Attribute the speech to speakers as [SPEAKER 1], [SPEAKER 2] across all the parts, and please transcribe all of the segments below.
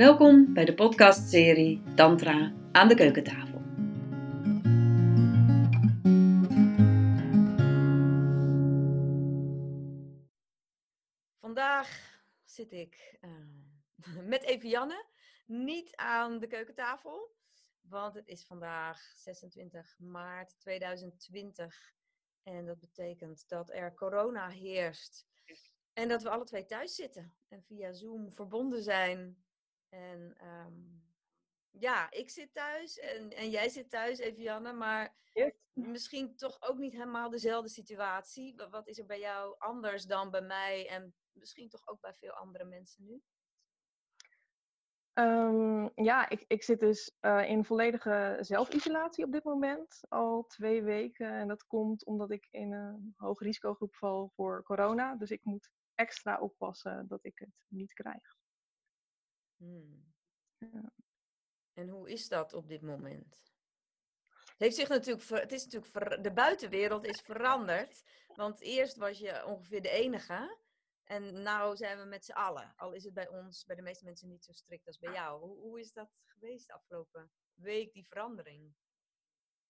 [SPEAKER 1] Welkom bij de podcastserie Tantra aan de keukentafel. Vandaag zit ik uh, met Evianne, niet aan de keukentafel, want het is vandaag 26 maart 2020 en dat betekent dat er corona heerst en dat we alle twee thuis zitten en via Zoom verbonden zijn en um, ja, ik zit thuis en, en jij zit thuis, Evianne, maar misschien toch ook niet helemaal dezelfde situatie. Wat is er bij jou anders dan bij mij en misschien toch ook bij veel andere mensen nu?
[SPEAKER 2] Um, ja, ik, ik zit dus uh, in volledige zelfisolatie op dit moment, al twee weken. En dat komt omdat ik in een hoge risicogroep val voor corona. Dus ik moet extra oppassen dat ik het niet krijg.
[SPEAKER 1] Hmm. Ja. En hoe is dat op dit moment? Het, heeft zich natuurlijk, het is natuurlijk de buitenwereld is veranderd. Want eerst was je ongeveer de enige. En nu zijn we met z'n allen. Al is het bij ons, bij de meeste mensen niet zo strikt als bij jou. Hoe, hoe is dat geweest de afgelopen week, die verandering?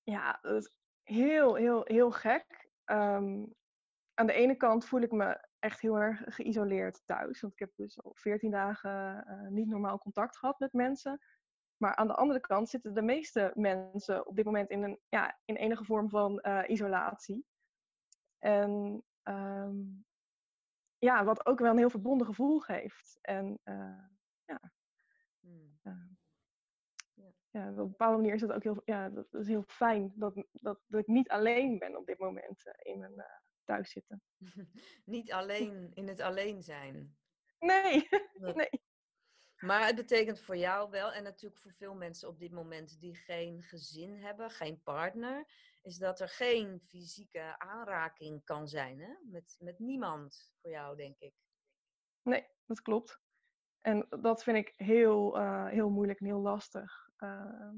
[SPEAKER 2] Ja, dat is heel, heel, heel gek. Um, aan de ene kant voel ik me echt heel erg geïsoleerd thuis. Want ik heb dus al 14 dagen uh, niet normaal contact gehad met mensen. Maar aan de andere kant zitten de meeste mensen op dit moment in, een, ja, in enige vorm van uh, isolatie. En um, ja, wat ook wel een heel verbonden gevoel geeft. En uh, ja. Hmm. ja, op een bepaalde manier is het ook heel, ja, dat is heel fijn dat, dat, dat ik niet alleen ben op dit moment in mijn thuis zitten.
[SPEAKER 1] Niet alleen in het alleen zijn.
[SPEAKER 2] Nee, nee.
[SPEAKER 1] Maar het betekent voor jou wel, en natuurlijk voor veel mensen op dit moment die geen gezin hebben, geen partner, is dat er geen fysieke aanraking kan zijn hè? Met, met niemand voor jou, denk ik.
[SPEAKER 2] Nee, dat klopt. En dat vind ik heel, uh, heel moeilijk en heel lastig. Uh,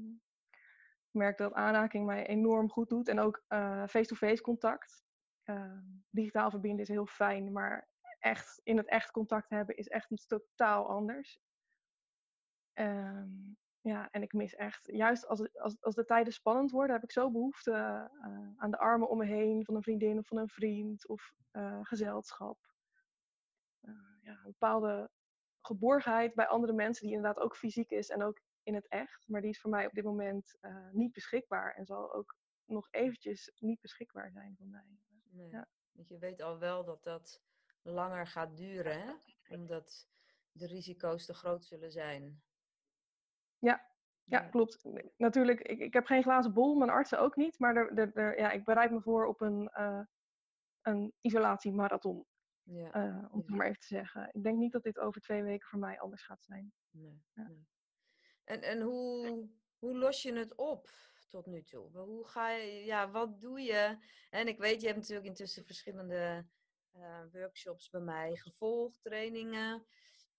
[SPEAKER 2] ik merk dat aanraking mij enorm goed doet en ook eh, face-to-face -face contact. Ehm, digitaal verbinden is heel fijn, maar echt in het echt contact hebben is echt iets totaal anders. Um, ja, en ik mis echt, juist als, als, als de tijden spannend worden, heb ik zo behoefte uh, aan de armen om me heen van een vriendin of van een vriend of uh, gezelschap. Uh, ja, een bepaalde geborgenheid bij andere mensen die inderdaad ook fysiek is en ook in het echt. Maar die is voor mij op dit moment niet beschikbaar en zal ook nog eventjes niet beschikbaar zijn voor mij.
[SPEAKER 1] Nee. Ja. Want je weet al wel dat dat langer gaat duren, hè? omdat de risico's te groot zullen zijn.
[SPEAKER 2] Ja, ja, klopt. Natuurlijk, ik, ik heb geen glazen bol, mijn artsen ook niet, maar er, er, er, ja, ik bereid me voor op een, uh, een isolatiemarathon. Ja. Uh, om het maar even te zeggen. Ik denk niet dat dit over twee weken voor mij anders gaat zijn. Nee.
[SPEAKER 1] Ja. nee. En, en hoe, hoe los je het op? Tot nu toe? Hoe ga je, ja, wat doe je? En ik weet, je hebt natuurlijk intussen verschillende uh, workshops bij mij gevolgd, trainingen.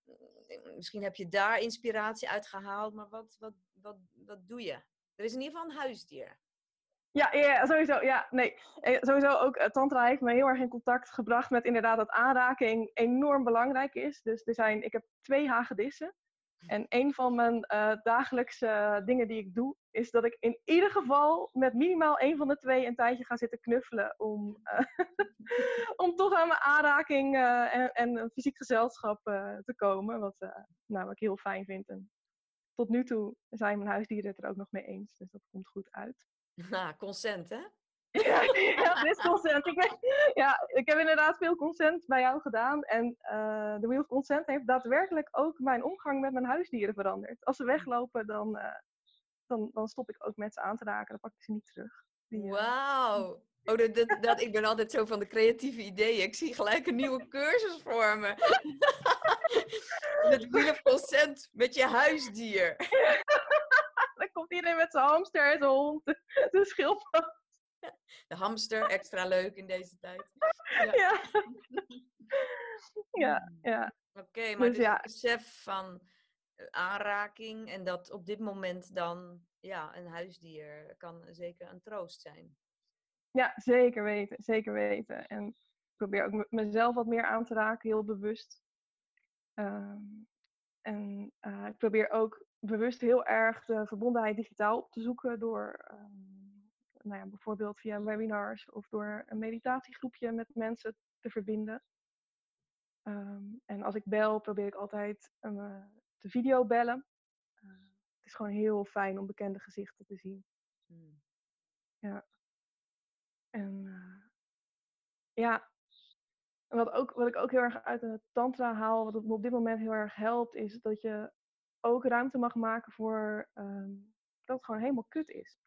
[SPEAKER 1] Mm, misschien heb je daar inspiratie uit gehaald, maar wat, wat, wat, wat doe je? Er is in ieder geval een huisdier.
[SPEAKER 2] Ja, ja, sowieso. Ja, nee. Eh, sowieso ook uh, Tantra heeft me heel erg in contact gebracht met inderdaad dat aanraking enorm belangrijk is. Dus er zijn, ik heb twee hagedissen. En een van mijn uh, dagelijkse dingen die ik doe, is dat ik in ieder geval met minimaal één van de twee een tijdje ga zitten knuffelen. Om, uh, om toch aan mijn aanraking uh, en, en, een fysiek gezelschap te komen. Wat, nou, wat ik heel fijn vind. En tot nu toe zijn mijn huisdieren het er ook nog mee eens. Dus dat komt goed uit.
[SPEAKER 1] Nou, consent hè?
[SPEAKER 2] Ja, ja, dit is consent. Ik, ja, ik heb inderdaad veel consent bij jou gedaan. En de Wheel of Consent heeft daadwerkelijk ook mijn omgang met mijn huisdieren veranderd. Als ze weglopen, dan, dan, dan stop ik ook met ze aan te raken. Dan pak ik ze niet terug.
[SPEAKER 1] Uh... Wauw. Oh, dat, dat, dat, ik ben altijd zo van de creatieve ideeën. Ik zie gelijk een nieuwe cursus voor me. met Wheel of Consent met je huisdier.
[SPEAKER 2] dan komt iedereen met zijn hamster, zijn hond, de schildpad.
[SPEAKER 1] De hamster, extra leuk in deze tijd.
[SPEAKER 2] Ja, ja. ja. ja.
[SPEAKER 1] Oké, maar dus, dus ja. besef van eh, aanraking en dat op dit moment dan ja, een huisdier kan zeker een troost zijn.
[SPEAKER 2] Ja, zeker weten, zeker weten. En ik probeer ook mezelf wat meer aan te raken, heel bewust. Um, en uh, ik probeer ook bewust heel erg de verbondenheid digitaal op te zoeken door um, nou ja, bijvoorbeeld via webinars of door een meditatiegroepje met mensen te verbinden. Um, en als ik bel, probeer ik altijd uh, te video bellen. Uh, het is gewoon heel fijn om bekende gezichten te zien. Hmm. Ja. En uh, ja, wat, ook, wat ik ook heel erg uit de tantra haal, wat me op dit moment heel erg helpt, is dat je ook ruimte mag maken voor um, dat het gewoon helemaal kut is.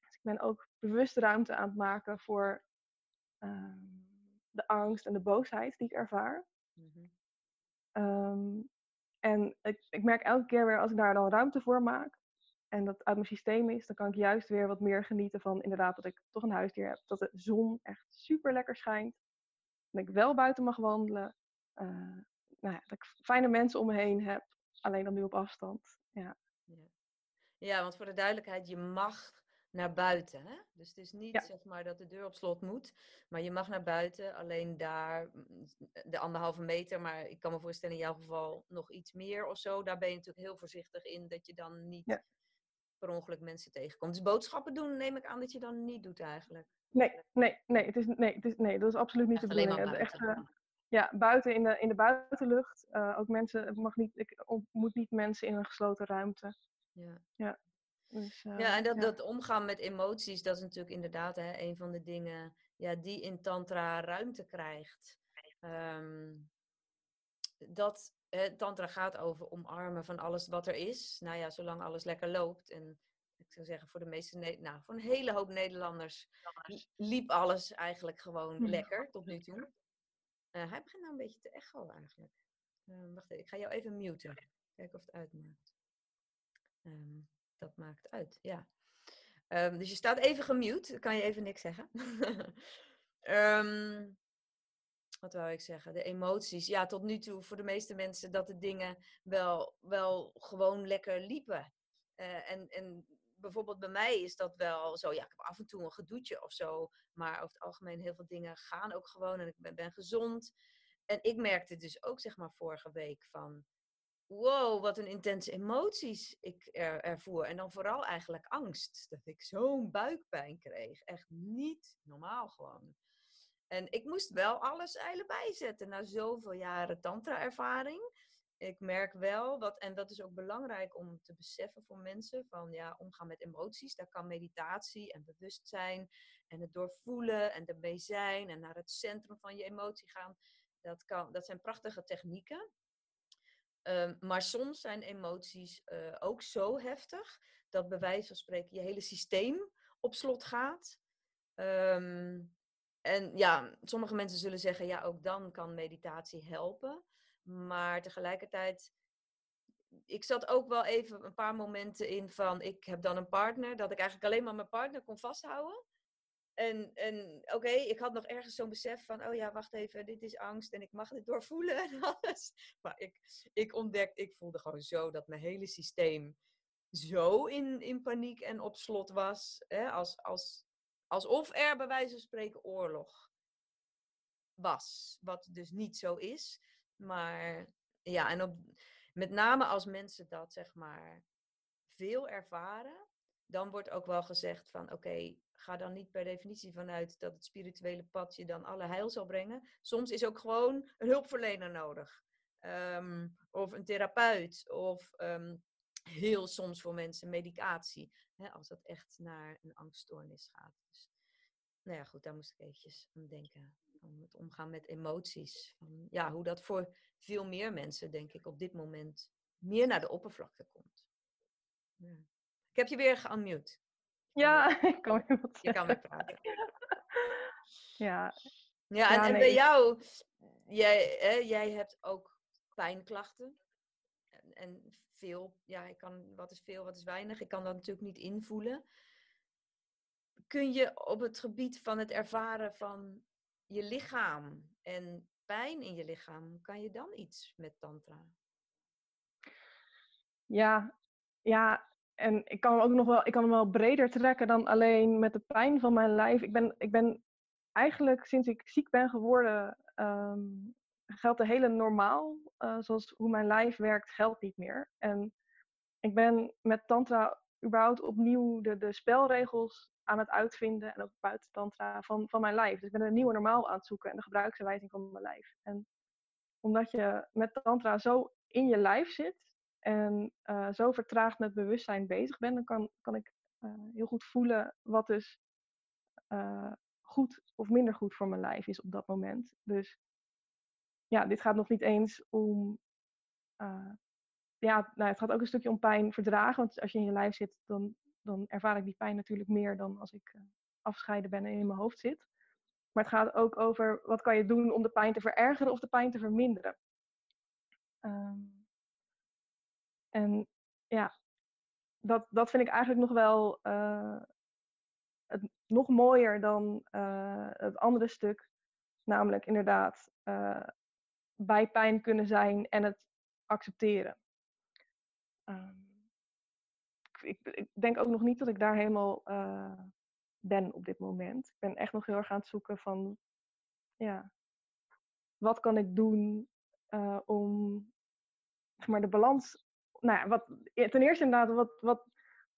[SPEAKER 2] Dus ik ben ook bewust ruimte aan het maken voor um, de angst en de boosheid die ik ervaar. Mm-hmm. Um, en ik, ik merk elke keer weer als ik daar dan ruimte voor maak en dat uit mijn systeem is, dan kan ik juist weer wat meer genieten van inderdaad dat ik toch een huisdier heb. Dat de zon echt super lekker schijnt. Dat ik wel buiten mag wandelen. Uh, nou ja, dat ik fijne mensen om me heen heb. Alleen dan nu op afstand. Ja.
[SPEAKER 1] ja. Ja, want voor de duidelijkheid, je mag naar buiten. Hè? Dus het is niet zeg maar dat de deur op slot moet, maar je mag naar buiten. Alleen daar mm, de anderhalve meter, maar ik kan me voorstellen in jouw geval nog iets meer of zo. Daar ben je natuurlijk heel voorzichtig in dat je dan niet per ongeluk mensen tegenkomt. Dus boodschappen doen neem ik aan dat je dan niet doet eigenlijk.
[SPEAKER 2] Nee, nee, nee, het is, nee, het is, nee dat is absoluut niet Echt de bedoeling. Echt, uh, ja, buiten in de, in de buitenlucht. Uh, ook mensen, mag niet, ik ontmoet niet mensen in een gesloten ruimte. Ja.
[SPEAKER 1] ja. Dus, uh, ja, en dat, dat omgaan met emoties, dat is natuurlijk inderdaad hè, een van de dingen ja, die in Tantra ruimte krijgt. Um, dat Tantra gaat over omarmen van alles wat er is. Nou ja, zolang alles lekker loopt. En ik zou zeggen, voor de meeste, nou, voor een hele hoop Nederlanders liep alles eigenlijk gewoon hm. lekker tot nu toe. Uh, hij begint nou een beetje te echo eigenlijk. Uh, wacht even, ik ga jou even muten. Kijken of het uitmaakt. Um, dat maakt uit, ja. Um, dus je staat even gemute, kan je even niks zeggen. um, wat wou ik zeggen? De emoties. Ja, tot nu toe voor de meeste mensen dat de dingen wel, wel gewoon lekker liepen. Uh, en, en bijvoorbeeld bij mij is dat wel zo. Ja, ik heb af en toe een gedoetje of zo. Maar over het algemeen heel veel dingen gaan ook gewoon. En ik ben, ben gezond. En ik merkte dus ook, zeg maar, vorige week van... Wow, wat een intense emoties ik er, ervoer. En dan vooral eigenlijk angst. Dat ik zo'n buikpijn kreeg. Echt niet normaal gewoon. En ik moest wel alles eilen bijzetten na zoveel jaren tantra-ervaring. Ik merk wel, wat, en dat is ook belangrijk om te beseffen voor mensen, van ja, omgaan met emoties. Daar kan meditatie en bewustzijn en het doorvoelen en ermee zijn en naar het centrum van je emotie gaan. Dat, kan, dat zijn prachtige technieken. Um, maar soms zijn emoties uh, ook zo heftig dat bij wijze van spreken je hele systeem op slot gaat. Um, en ja, sommige mensen zullen zeggen, ja, ook dan kan meditatie helpen. Maar tegelijkertijd, ik zat ook wel even een paar momenten in van, ik heb dan een partner, dat ik eigenlijk alleen maar mijn partner kon vasthouden. En, en oké, ik had nog ergens zo'n besef van, oh ja, wacht even, dit is angst en ik mag dit doorvoelen en alles. Maar ik, ik ontdekte, ik voelde gewoon zo dat mijn hele systeem zo in, in paniek en op slot was. Hè, als, als Alsof er bij wijze van spreken oorlog was. Wat dus niet zo is. Maar ja, en op, met name als mensen dat zeg maar veel ervaren, dan wordt ook wel gezegd van oké, ga dan niet per definitie vanuit dat het spirituele pad je dan alle heil zal brengen. Soms is ook gewoon een hulpverlener nodig. Ehm, of een therapeut. Of ehm, heel soms voor mensen medicatie. Hè, als dat echt naar een angststoornis gaat. Dus, nou ja, goed, daar moest ik eventjes aan denken. Om het omgaan met emoties. Ja, hoe dat voor veel meer mensen, denk ik, op dit moment meer naar de oppervlakte komt. Ja. Ik heb je weer geunmute.
[SPEAKER 2] Ja, ik kan weer wat
[SPEAKER 1] Je kan weer praten.
[SPEAKER 2] Ja.
[SPEAKER 1] Ja, en, en bij jou, jij, hè, jij hebt ook pijnklachten. En, en veel, ja, ik kan, wat is veel, wat is weinig? Ik kan dat natuurlijk niet invoelen. Kun je op het gebied van het ervaren van je lichaam en pijn in je lichaam, kan je dan iets met tantra?
[SPEAKER 2] Ja, ja, en ik kan hem ook nog wel, ik kan hem wel breder trekken dan alleen met de pijn van mijn lijf. Ik ben, ik ben eigenlijk sinds ik ziek ben geworden, um, geldt de hele normaal, uh, zoals hoe mijn lijf werkt, geldt niet meer. En ik ben met tantra überhaupt opnieuw de, de spelregels aan het uitvinden, en ook buiten tantra, van, van mijn lijf. Dus ik ben een nieuwe normaal aan het zoeken en de gebruiksaanwijzing van mijn lijf. En omdat je met tantra zo in je lijf zit en uh, zo vertraagd met bewustzijn bezig bent, dan kan, kan ik uh, heel goed voelen wat dus uh, goed of minder goed voor mijn lijf is op dat moment. Dus ja, dit gaat nog niet eens om. Ja, nou, het gaat ook een stukje om pijn verdragen. Want als je in je lijf zit, dan, dan ervaar ik die pijn natuurlijk meer dan als ik afgescheiden ben en in mijn hoofd zit. Maar het gaat ook over wat kan je doen om de pijn te verergeren of de pijn te verminderen. Um, en ja, dat, dat vind ik eigenlijk nog wel uh, het, nog mooier dan uh, het andere stuk. Namelijk inderdaad uh, bij pijn kunnen zijn en het accepteren. Um, ik, ik, denk ook nog niet dat ik daar helemaal ben op dit moment. Ik ben echt nog heel erg aan het zoeken van, ja, wat kan ik doen om zeg maar, de balans nou wat, ten eerste inderdaad, wat, wat,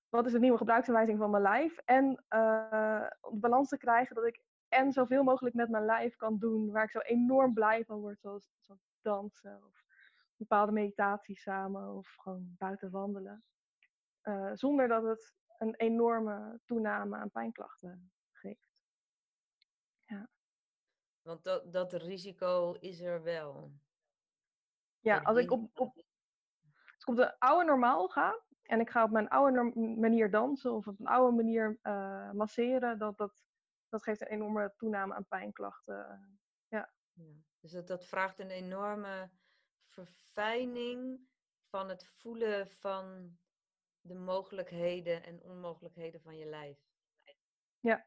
[SPEAKER 2] wat is de nieuwe gebruiksaanwijzing van mijn lijf? En uh, de balans te krijgen dat ik en zoveel mogelijk met mijn lijf kan doen waar ik zo enorm blij van word, zoals, zoals dansen of bepaalde meditaties samen of gewoon buiten wandelen. Uh, zonder dat het een enorme toename aan pijnklachten geeft.
[SPEAKER 1] Ja. Want dat, dat risico is er wel.
[SPEAKER 2] Ja, als ik op, op, ik op de oude normaal ga, en ik ga op mijn oude manier dansen of op een oude manier uh, masseren, dat, dat, dat geeft een enorme toename aan pijnklachten. Ja. ja.
[SPEAKER 1] Dus dat, dat vraagt een enorme verfijning van het voelen van de mogelijkheden en onmogelijkheden van je lijf.
[SPEAKER 2] Ja.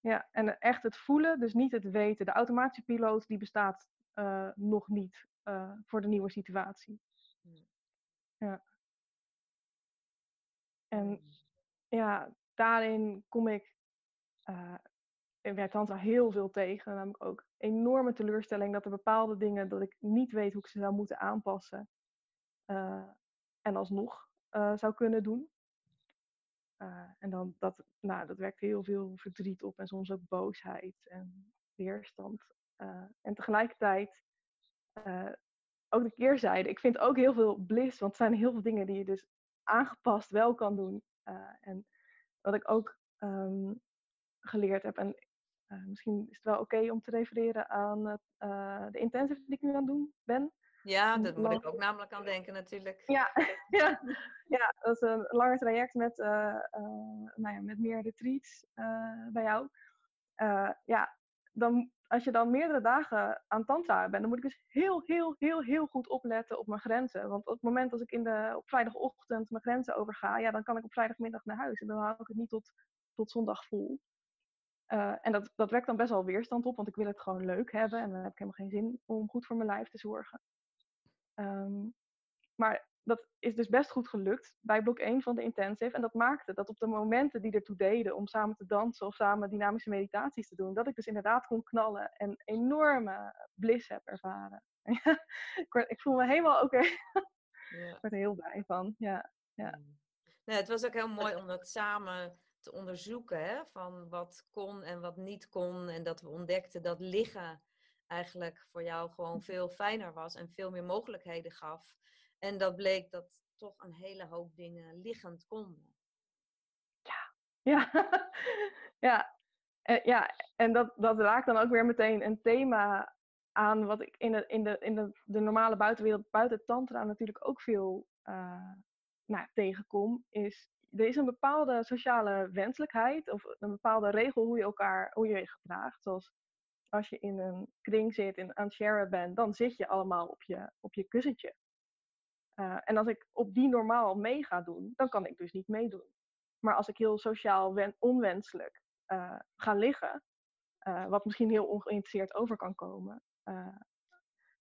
[SPEAKER 2] Ja, en echt het voelen, dus niet het weten. De automatische piloot die bestaat uh, nog niet uh, voor de nieuwe situatie. Ja. En ja, daarin kom ik uh, bij Tantra heel veel tegen. Namelijk ook enorme teleurstelling dat er bepaalde dingen dat ik niet weet hoe ik ze zou moeten aanpassen. Uh, en alsnog uh, zou kunnen doen. en dan dat, nou, dat wekt heel veel verdriet op en soms ook boosheid en weerstand. en tegelijkertijd ook de keerzijde. Ik vind ook heel veel bliss, want er zijn heel veel dingen die je dus aangepast wel kan doen. Uh, en wat ik ook um, geleerd heb, en uh, misschien is het wel oké okay om te refereren aan het, uh, de intensive die ik nu aan het doen ben.
[SPEAKER 1] Ja, dat moet ik ook namelijk aan denken natuurlijk.
[SPEAKER 2] Ja, ja, ja dat is een langer traject met, nou ja, met meer retreats bij jou. ja, dan als je dan meerdere dagen aan tantra bent, dan moet ik dus heel, heel, heel, heel goed opletten op mijn grenzen. Want op het moment als ik in de, op vrijdagochtend mijn grenzen overga, ja, dan kan ik op vrijdagmiddag naar huis. En dan hou ik het niet tot, tot zondag vol. Uh, en dat, dat wekt dan best wel weerstand op, want ik wil het gewoon leuk hebben. En dan heb ik helemaal geen zin om goed voor mijn lijf te zorgen. Um, maar dat is dus best goed gelukt bij blok 1 van de intensive. En dat maakte dat op de momenten die ertoe deden om samen te dansen of samen dynamische meditaties te doen, dat ik dus inderdaad kon knallen en enorme bliss heb ervaren. ik, ik, voel me helemaal oké. Okay. Ja. ik word er heel blij van. Ja, ja.
[SPEAKER 1] Mm. Nee, het was ook heel mooi om dat samen te onderzoeken. Hè? Van wat kon en wat niet kon. En dat we ontdekten dat liggen eigenlijk voor jou gewoon veel fijner was en veel meer mogelijkheden gaf. En dat bleek dat toch een hele hoop dingen liggend konden.
[SPEAKER 2] Ja, ja, ja. En, ja, en dat, dat raakt dan ook weer meteen een thema aan wat ik in de, in de, in de, de normale buitenwereld, buiten tantra natuurlijk ook veel uh, nou, tegenkom. Is, er is een bepaalde sociale wenselijkheid of een bepaalde regel hoe je elkaar, hoe je, je gedraagt. Zoals als je in een kring zit en aan het bent, dan zit je allemaal op je, op je kussentje. Uh, en als ik op die normaal mee ga doen, dan kan ik dus niet meedoen. Maar als ik heel sociaal onwenselijk uh, ga liggen, uh, wat misschien heel ongeïnteresseerd over kan komen,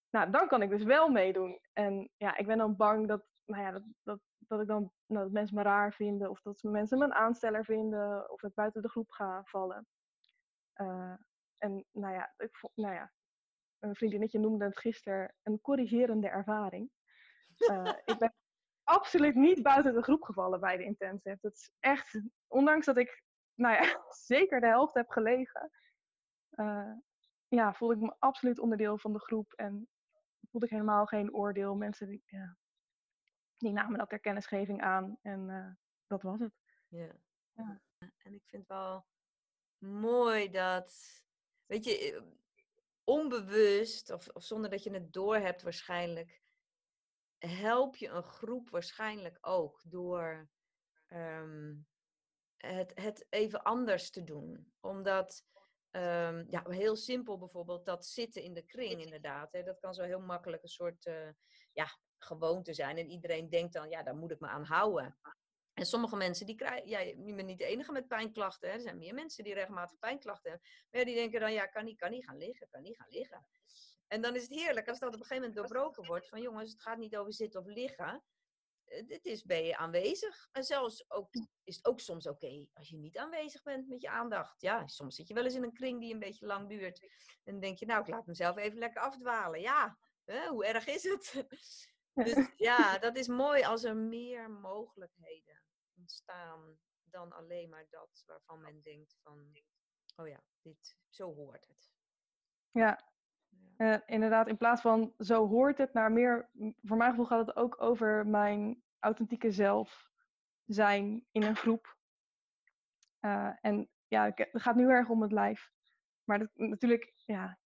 [SPEAKER 2] nou, dan kan ik dus wel meedoen. En ja, ik ben dan bang dat, nou ja, dat, dat, dat ik dan nou, dat mensen me raar vinden, of dat mensen me een aansteller vinden, of ik buiten de groep ga vallen. en nou ja, ik, nou ja, een vriendinnetje noemde het gisteren een corrigerende ervaring. Uh, ik ben absoluut niet buiten de groep gevallen bij de intensive. Dat is echt, ondanks dat ik nou ja, zeker de helft heb gelegen, uh, ja, voelde ik me absoluut onderdeel van de groep en voelde ik helemaal geen oordeel. Mensen die, ja, die namen dat ter kennisgeving aan en uh, dat was het.
[SPEAKER 1] Ja. ja. En ik vind wel mooi dat, weet je, eh, onbewust of, of zonder dat je het doorhebt waarschijnlijk, help je een groep waarschijnlijk ook door um, het, het even anders te doen. Omdat, um, ja, heel simpel bijvoorbeeld, dat zitten in de kring inderdaad. Hè, dat kan zo heel makkelijk een soort uh, ja, gewoonte zijn. En iedereen denkt dan, ja, daar moet ik me aan houden. En sommige mensen, die krijgen, ja, je bent niet de enige met pijnklachten. Hè. Er zijn meer mensen die regelmatig pijnklachten hebben. Maar ja, die denken dan, ja, kan niet, kan niet gaan liggen, kan niet gaan liggen. En dan is het heerlijk als dat op een gegeven moment doorbroken wordt. Van jongens, het gaat niet over zitten of liggen. Eh, dit is, ben je aanwezig. En zelfs ook, is het ook soms oké als je niet aanwezig bent met je aandacht. Ja, soms zit je wel eens in een kring die een beetje lang duurt. En dan denk je, nou, ik laat mezelf even lekker afdwalen. Ja, hè, hoe erg is het? Dus ja, dat is mooi als er meer mogelijkheden ontstaan dan alleen maar dat waarvan men denkt van, oh ja, dit, zo hoort het.
[SPEAKER 2] Ja, uh, inderdaad, in plaats van zo hoort het naar meer, voor mijn gevoel gaat het ook over mijn authentieke zelf zijn in een groep. Uh, en ja, het gaat nu erg om het lijf. Maar dat, natuurlijk, ja,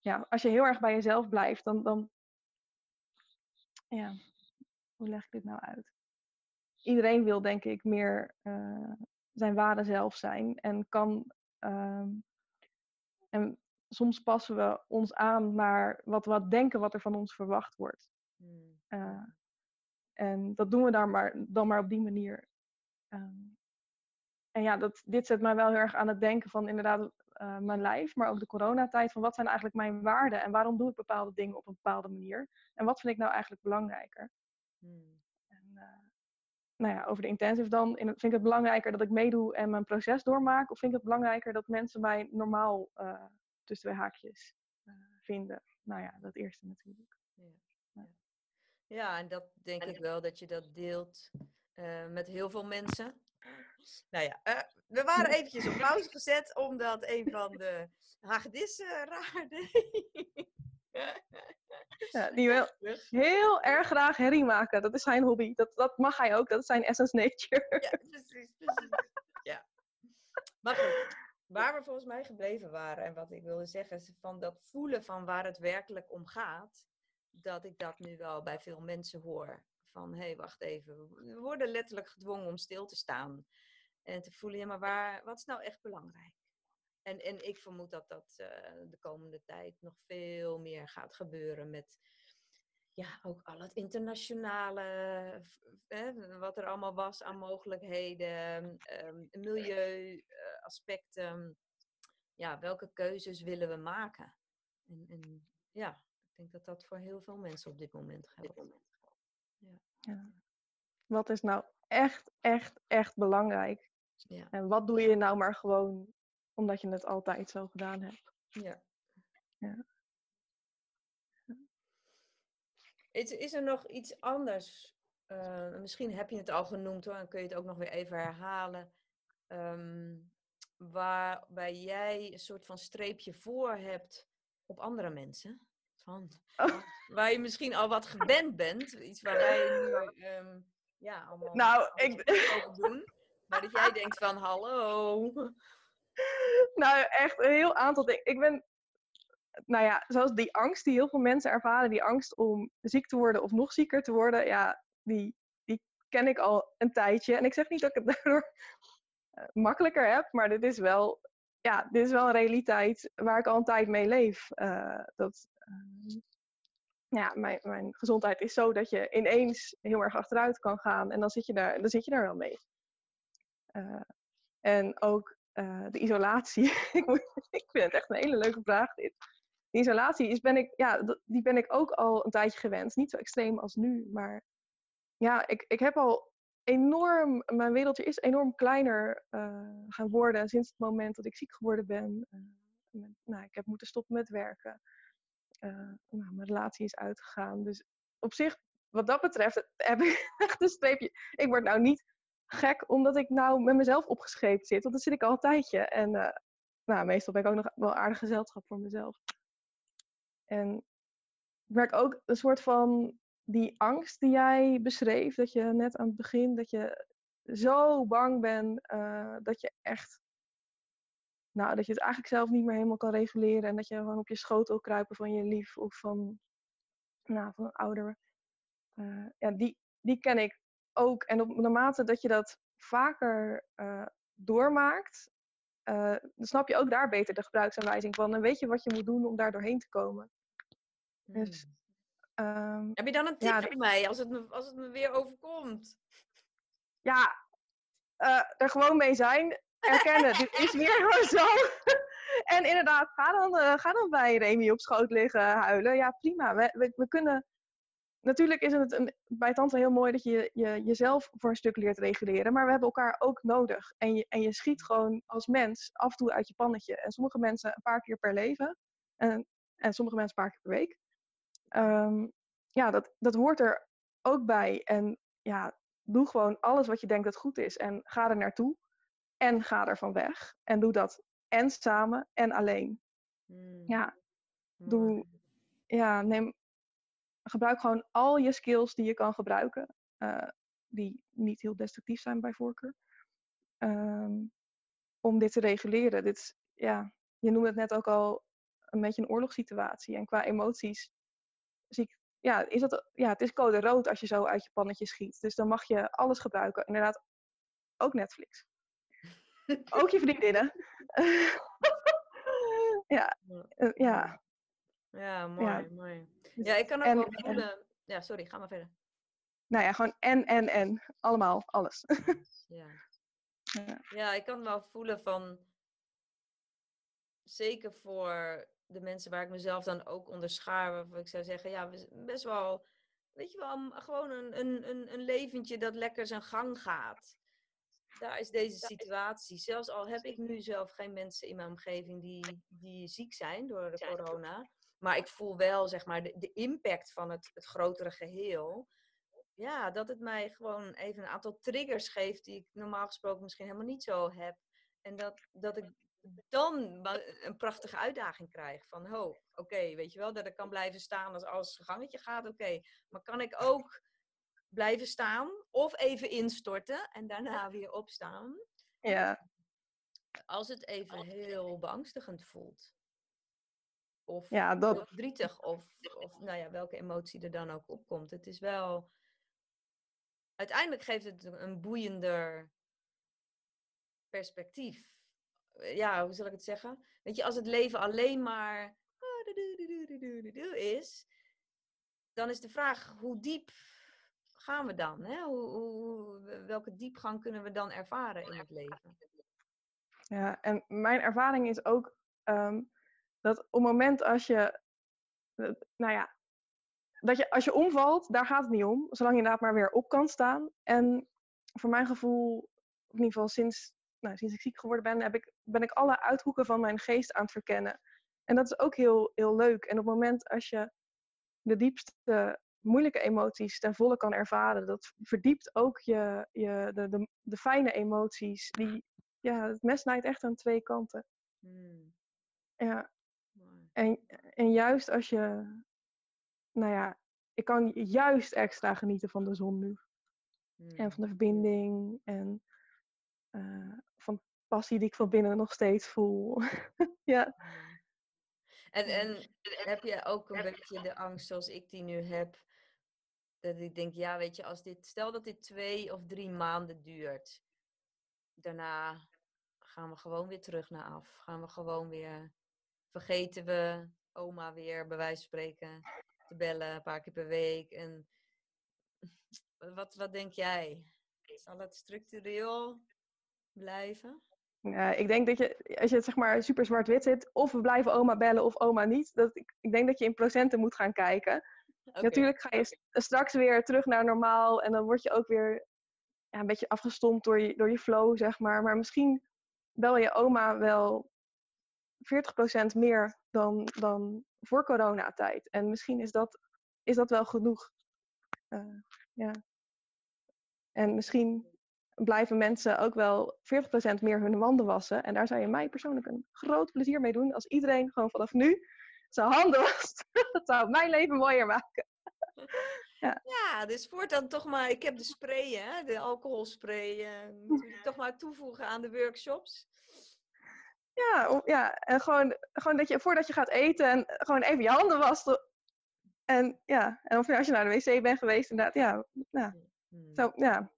[SPEAKER 2] ja, als je heel erg bij jezelf blijft, dan, dan, ja, hoe leg ik dit nou uit? Iedereen wil, denk ik, meer uh, zijn ware zelf zijn en kan. Uh, en soms passen we ons aan naar wat we denken wat er van ons verwacht wordt. Uh, en dat doen we dan maar, dan maar op die manier. Um, en ja, dat, dit zet mij wel heel erg aan het denken van inderdaad uh, mijn lijf, maar ook de coronatijd. Van wat zijn eigenlijk mijn waarden en waarom doe ik bepaalde dingen op een bepaalde manier? En wat vind ik nou eigenlijk belangrijker? Hmm. En, uh, nou ja, over de intensive dan, vind ik het belangrijker dat ik meedoe en mijn proces doormaak? Of vind ik het belangrijker dat mensen mij normaal tussen twee haakjes vinden? Nou ja, dat eerste natuurlijk. Ja.
[SPEAKER 1] Ja, en dat denk ik wel dat je dat deelt uh, met heel veel mensen. Nou ja, uh, we waren eventjes op pauze gezet omdat een van de hagedissen raar
[SPEAKER 2] Ja, die wil heel erg graag herrie maken. Dat is zijn hobby. Dat, dat mag hij ook. Dat is zijn essence nature.
[SPEAKER 1] Ja, precies, precies. Ja. Maar goed, waar we volgens mij gebleven waren en wat ik wilde zeggen is van dat voelen van waar het werkelijk om gaat dat ik dat nu wel bij veel mensen hoor. Van, hé, hey, wacht even. We worden letterlijk gedwongen om stil te staan. En te voelen, ja, maar waar, wat is nou echt belangrijk? En, en ik vermoed dat dat uh, de komende tijd nog veel meer gaat gebeuren met ja, ook al het internationale, eh, wat er allemaal was aan mogelijkheden, um, milieuaspecten. ja, welke keuzes willen we maken? En, en ja, ik denk dat dat voor heel veel mensen op dit moment geldt.
[SPEAKER 2] Ja. ja. Wat is nou echt, echt, echt belangrijk? Ja. En wat doe je nou maar gewoon omdat je het altijd zo gedaan hebt?
[SPEAKER 1] Ja. ja. Is, is er nog iets anders? Uh, misschien heb je het al genoemd hoor, en kun je het ook nog weer even herhalen. Um, waarbij jij een soort van streepje voor hebt op andere mensen? van. Oh. Waar je misschien al wat gewend bent. Iets waar wij nu um, ja, allemaal
[SPEAKER 2] nou, ik...
[SPEAKER 1] doen. Maar dat jij denkt van hallo.
[SPEAKER 2] Nou, echt een heel aantal dingen. Ik ben, nou ja, zoals die angst die heel veel mensen ervaren, die angst om ziek te worden of nog zieker te worden, ja, die, die ken ik al een tijdje. En ik zeg niet dat ik het daardoor eh, makkelijker heb, maar dit is wel, ja, dit is wel een realiteit waar ik al een tijd mee leef. Uh, dat, Ehm, ja, mijn, mijn gezondheid is zo dat je ineens heel erg achteruit kan gaan en dan zit je daar, dan zit je daar wel mee. Uh, en ook de isolatie. ik vind het echt een hele leuke vraag dit. De isolatie is, ben ik, ja, die ben ik ook al een tijdje gewend. Niet zo extreem als nu, maar ja, ik, ik heb al enorm, mijn wereldje is enorm kleiner uh, gaan worden sinds het moment dat ik ziek geworden ben. met, nou, ik heb moeten stoppen met werken. Uh, nou, mijn relatie is uitgegaan. Dus op zich, wat dat betreft, heb ik echt een streepje. Ik word nou niet gek omdat ik nou met mezelf opgescheept zit. Want dat zit ik al een tijdje. En nou, meestal ben ik ook nog wel aardig gezelschap voor mezelf. En ik merk ook een soort van die angst die jij beschreef, dat je net aan het begin, dat je zo bang bent uh, dat je echt, nou, dat je het eigenlijk zelf niet meer helemaal kan reguleren en dat je gewoon op je schoot wil kruipen van je lief of van, nou, van een ouder. Uh, ja, die, die ken ik ook. En op naarmate dat je dat vaker uh, doormaakt, dan snap je ook daar beter de gebruiksaanwijzing van. En weet je wat je moet doen om daar doorheen te komen. Dus
[SPEAKER 1] hmm. Um, Heb je dan een tip ja, voor mij als het, me, als het me weer overkomt?
[SPEAKER 2] Ja, uh, er gewoon mee zijn. Erkennen, dit is weer gewoon zo. en inderdaad, ga dan, uh, ga dan bij Remy op schoot liggen huilen. Ja, prima. We, we, we kunnen... Natuurlijk is het een, bij Tante heel mooi dat je, je jezelf voor een stuk leert reguleren. Maar we hebben elkaar ook nodig. En je, en je schiet gewoon als mens af en toe uit je pannetje. En sommige mensen een paar keer per leven. En, en sommige mensen een paar keer per week. Um, ja, dat, dat hoort er ook bij. En ja, doe gewoon alles wat je denkt dat goed is. En ga er naartoe. En ga er van weg. En doe dat en samen en alleen. Hmm. Ja, doe, ja, neem, gebruik gewoon al je skills die je kan gebruiken. Uh, die niet heel destructief zijn bij voorkeur. Um, om dit te reguleren. Dit is, ja, je noemde het net ook al een beetje een oorlogssituatie. En qua emoties zie ik, ja, is dat, ja, het is code rood als je zo uit je pannetje schiet. Dus dan mag je alles gebruiken. Inderdaad, ook Netflix. ook je vriendinnen. ja, ja.
[SPEAKER 1] Ja, mooi, ja. mooi. Dus ja, ik kan ook en, wel voelen... Ja, sorry, ga maar verder.
[SPEAKER 2] Nou ja, gewoon en, en, en. Allemaal, alles.
[SPEAKER 1] ja. ja. Ja, ik kan wel voelen van... Zeker voor de mensen waar ik mezelf dan ook onder schaar, waarvan ik zou zeggen, ja, best wel, weet je wel, gewoon een, een, een, een leventje dat lekker zijn gang gaat. Daar is deze situatie. Zelfs al heb ik nu zelf geen mensen in mijn omgeving die, die ziek zijn door de corona. Maar ik voel wel, zeg maar, de, de impact van het, het grotere geheel. Ja, dat het mij gewoon even een aantal triggers geeft die ik normaal gesproken misschien helemaal niet zo heb. En dat, dat ik dan een prachtige uitdaging krijg. Van, ho, oké, weet je wel, dat ik kan blijven staan als alles gangetje gaat, oké. Maar kan ik ook blijven staan of even instorten en daarna weer opstaan?
[SPEAKER 2] Ja.
[SPEAKER 1] Als het even heel beangstigend voelt. Of,
[SPEAKER 2] ja, dat...
[SPEAKER 1] of verdrietig, of, of nou ja, welke emotie er dan ook opkomt. Het is wel... Uiteindelijk geeft het een boeiender perspectief ja, hoe zal ik het zeggen? Weet je, als het leven alleen maar is, dan is de vraag hoe diep gaan we dan? Hè? Hoe, hoe, welke diepgang kunnen we dan ervaren in het leven?
[SPEAKER 2] Ja, en mijn ervaring is ook um, dat op het moment als je, nou ja, dat je als je omvalt, daar gaat het niet om, zolang je inderdaad maar weer op kan staan. En voor mijn gevoel, in ieder geval sinds nou, sinds ik ziek geworden ben, heb ik, ben ik alle uithoeken van mijn geest aan het verkennen. En dat is ook heel, heel leuk. En op het moment als je de diepste moeilijke emoties ten volle kan ervaren, dat verdiept ook je, je, de, de, de fijne emoties. Die, ja, het mes snijdt echt aan twee kanten. Hmm. Ja. En, en juist als je, nou ja, ik kan juist extra genieten van de zon nu. En hmm. van de verbinding en uh, van passie die ik van binnen nog steeds voel. ja.
[SPEAKER 1] En, en heb je ook een beetje de angst zoals ik die nu heb? Dat ik denk, ja, weet je, als dit, stel dat dit twee of drie maanden duurt. Daarna gaan we gewoon weer terug naar af. Gaan we gewoon weer, vergeten we oma weer, bij wijze van spreken, te bellen een paar keer per week. En wat, wat denk jij? Zal het structureel blijven?
[SPEAKER 2] Ja, ik denk dat je, als je het zeg maar super zwart-wit zit, of we blijven oma bellen of oma niet, dat ik, ik denk dat je in procenten moet gaan kijken. Natuurlijk ga je straks weer terug naar normaal en dan word je ook weer ja, een beetje afgestompt door je, door je flow, zeg maar. Maar misschien bel je oma wel 40% meer dan, dan voor coronatijd. En misschien is dat, is dat wel genoeg. Uh, ja. En misschien blijven mensen ook wel 40% meer hun wanden wassen. En daar zou je mij persoonlijk een groot plezier mee doen. Als iedereen gewoon vanaf nu zijn handen wast. dat zou mijn leven mooier maken.
[SPEAKER 1] ja. ja, dus voortaan toch maar, ik heb de spray, hè, de alcoholspray, uh, toch maar toevoegen aan de workshops.
[SPEAKER 2] Ja, ja en gewoon, gewoon dat je voordat je gaat eten en gewoon even je handen wassen. En ja, en of je als je naar de wc bent geweest, inderdaad, ja, ja. Hmm. Zo, ja.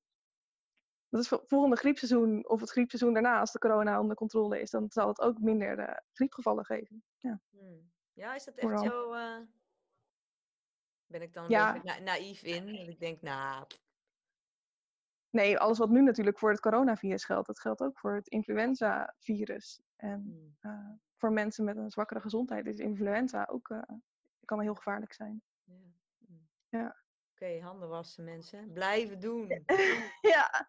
[SPEAKER 2] Dat is volgende griepseizoen of het griepseizoen daarna, als de corona onder controle is, dan zal het ook minder uh, griepgevallen geven. Ja.
[SPEAKER 1] Hmm. ja, is dat echt zo? Uh... Ben ik dan ja. na naïef in? Dat ik denk, nou,
[SPEAKER 2] Nee, alles wat nu natuurlijk voor het coronavirus geldt, dat geldt ook voor het influenza-virus. En hmm. eh, voor mensen met een zwakkere gezondheid is influenza ook uh, kan heel gevaarlijk zijn. Ja.
[SPEAKER 1] Hmm. ja. Oké, handen wassen mensen. Blijven doen.
[SPEAKER 2] ja,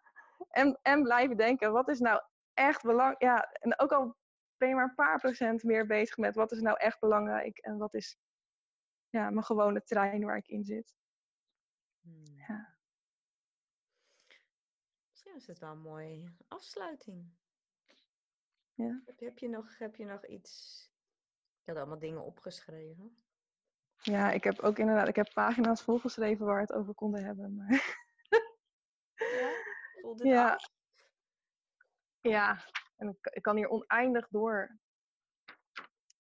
[SPEAKER 2] en, en blijven denken, wat is nou echt belangrijk? Ja, en ook al ben je maar een paar procent meer bezig met wat is nou echt belangrijk en wat is ja, mijn gewone trein waar ik in zit.
[SPEAKER 1] Hmm. Ja is het wel een mooie afsluiting. Ja. Heb, je nog, heb je nog iets? Ik had allemaal dingen opgeschreven.
[SPEAKER 2] Ja, ik heb ook inderdaad, ik heb pagina's volgeschreven waar we het over konden hebben. Maar... Ja, voelde het ja. Ja, en ik, ik, kan hier oneindig door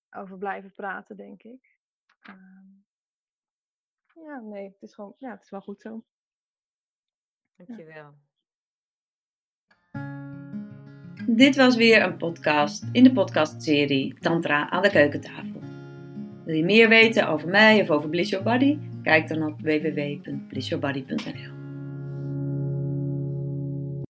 [SPEAKER 2] over blijven praten, denk ik. Ehm, ja, nee, het is gewoon, ja, het is wel goed zo.
[SPEAKER 1] Dankjewel. Dit was weer een podcast in de podcastserie Tantra aan de keukentafel. Wil je meer weten over mij of over Bliss Your Body? Kijk dan op www.blissyourbody.nl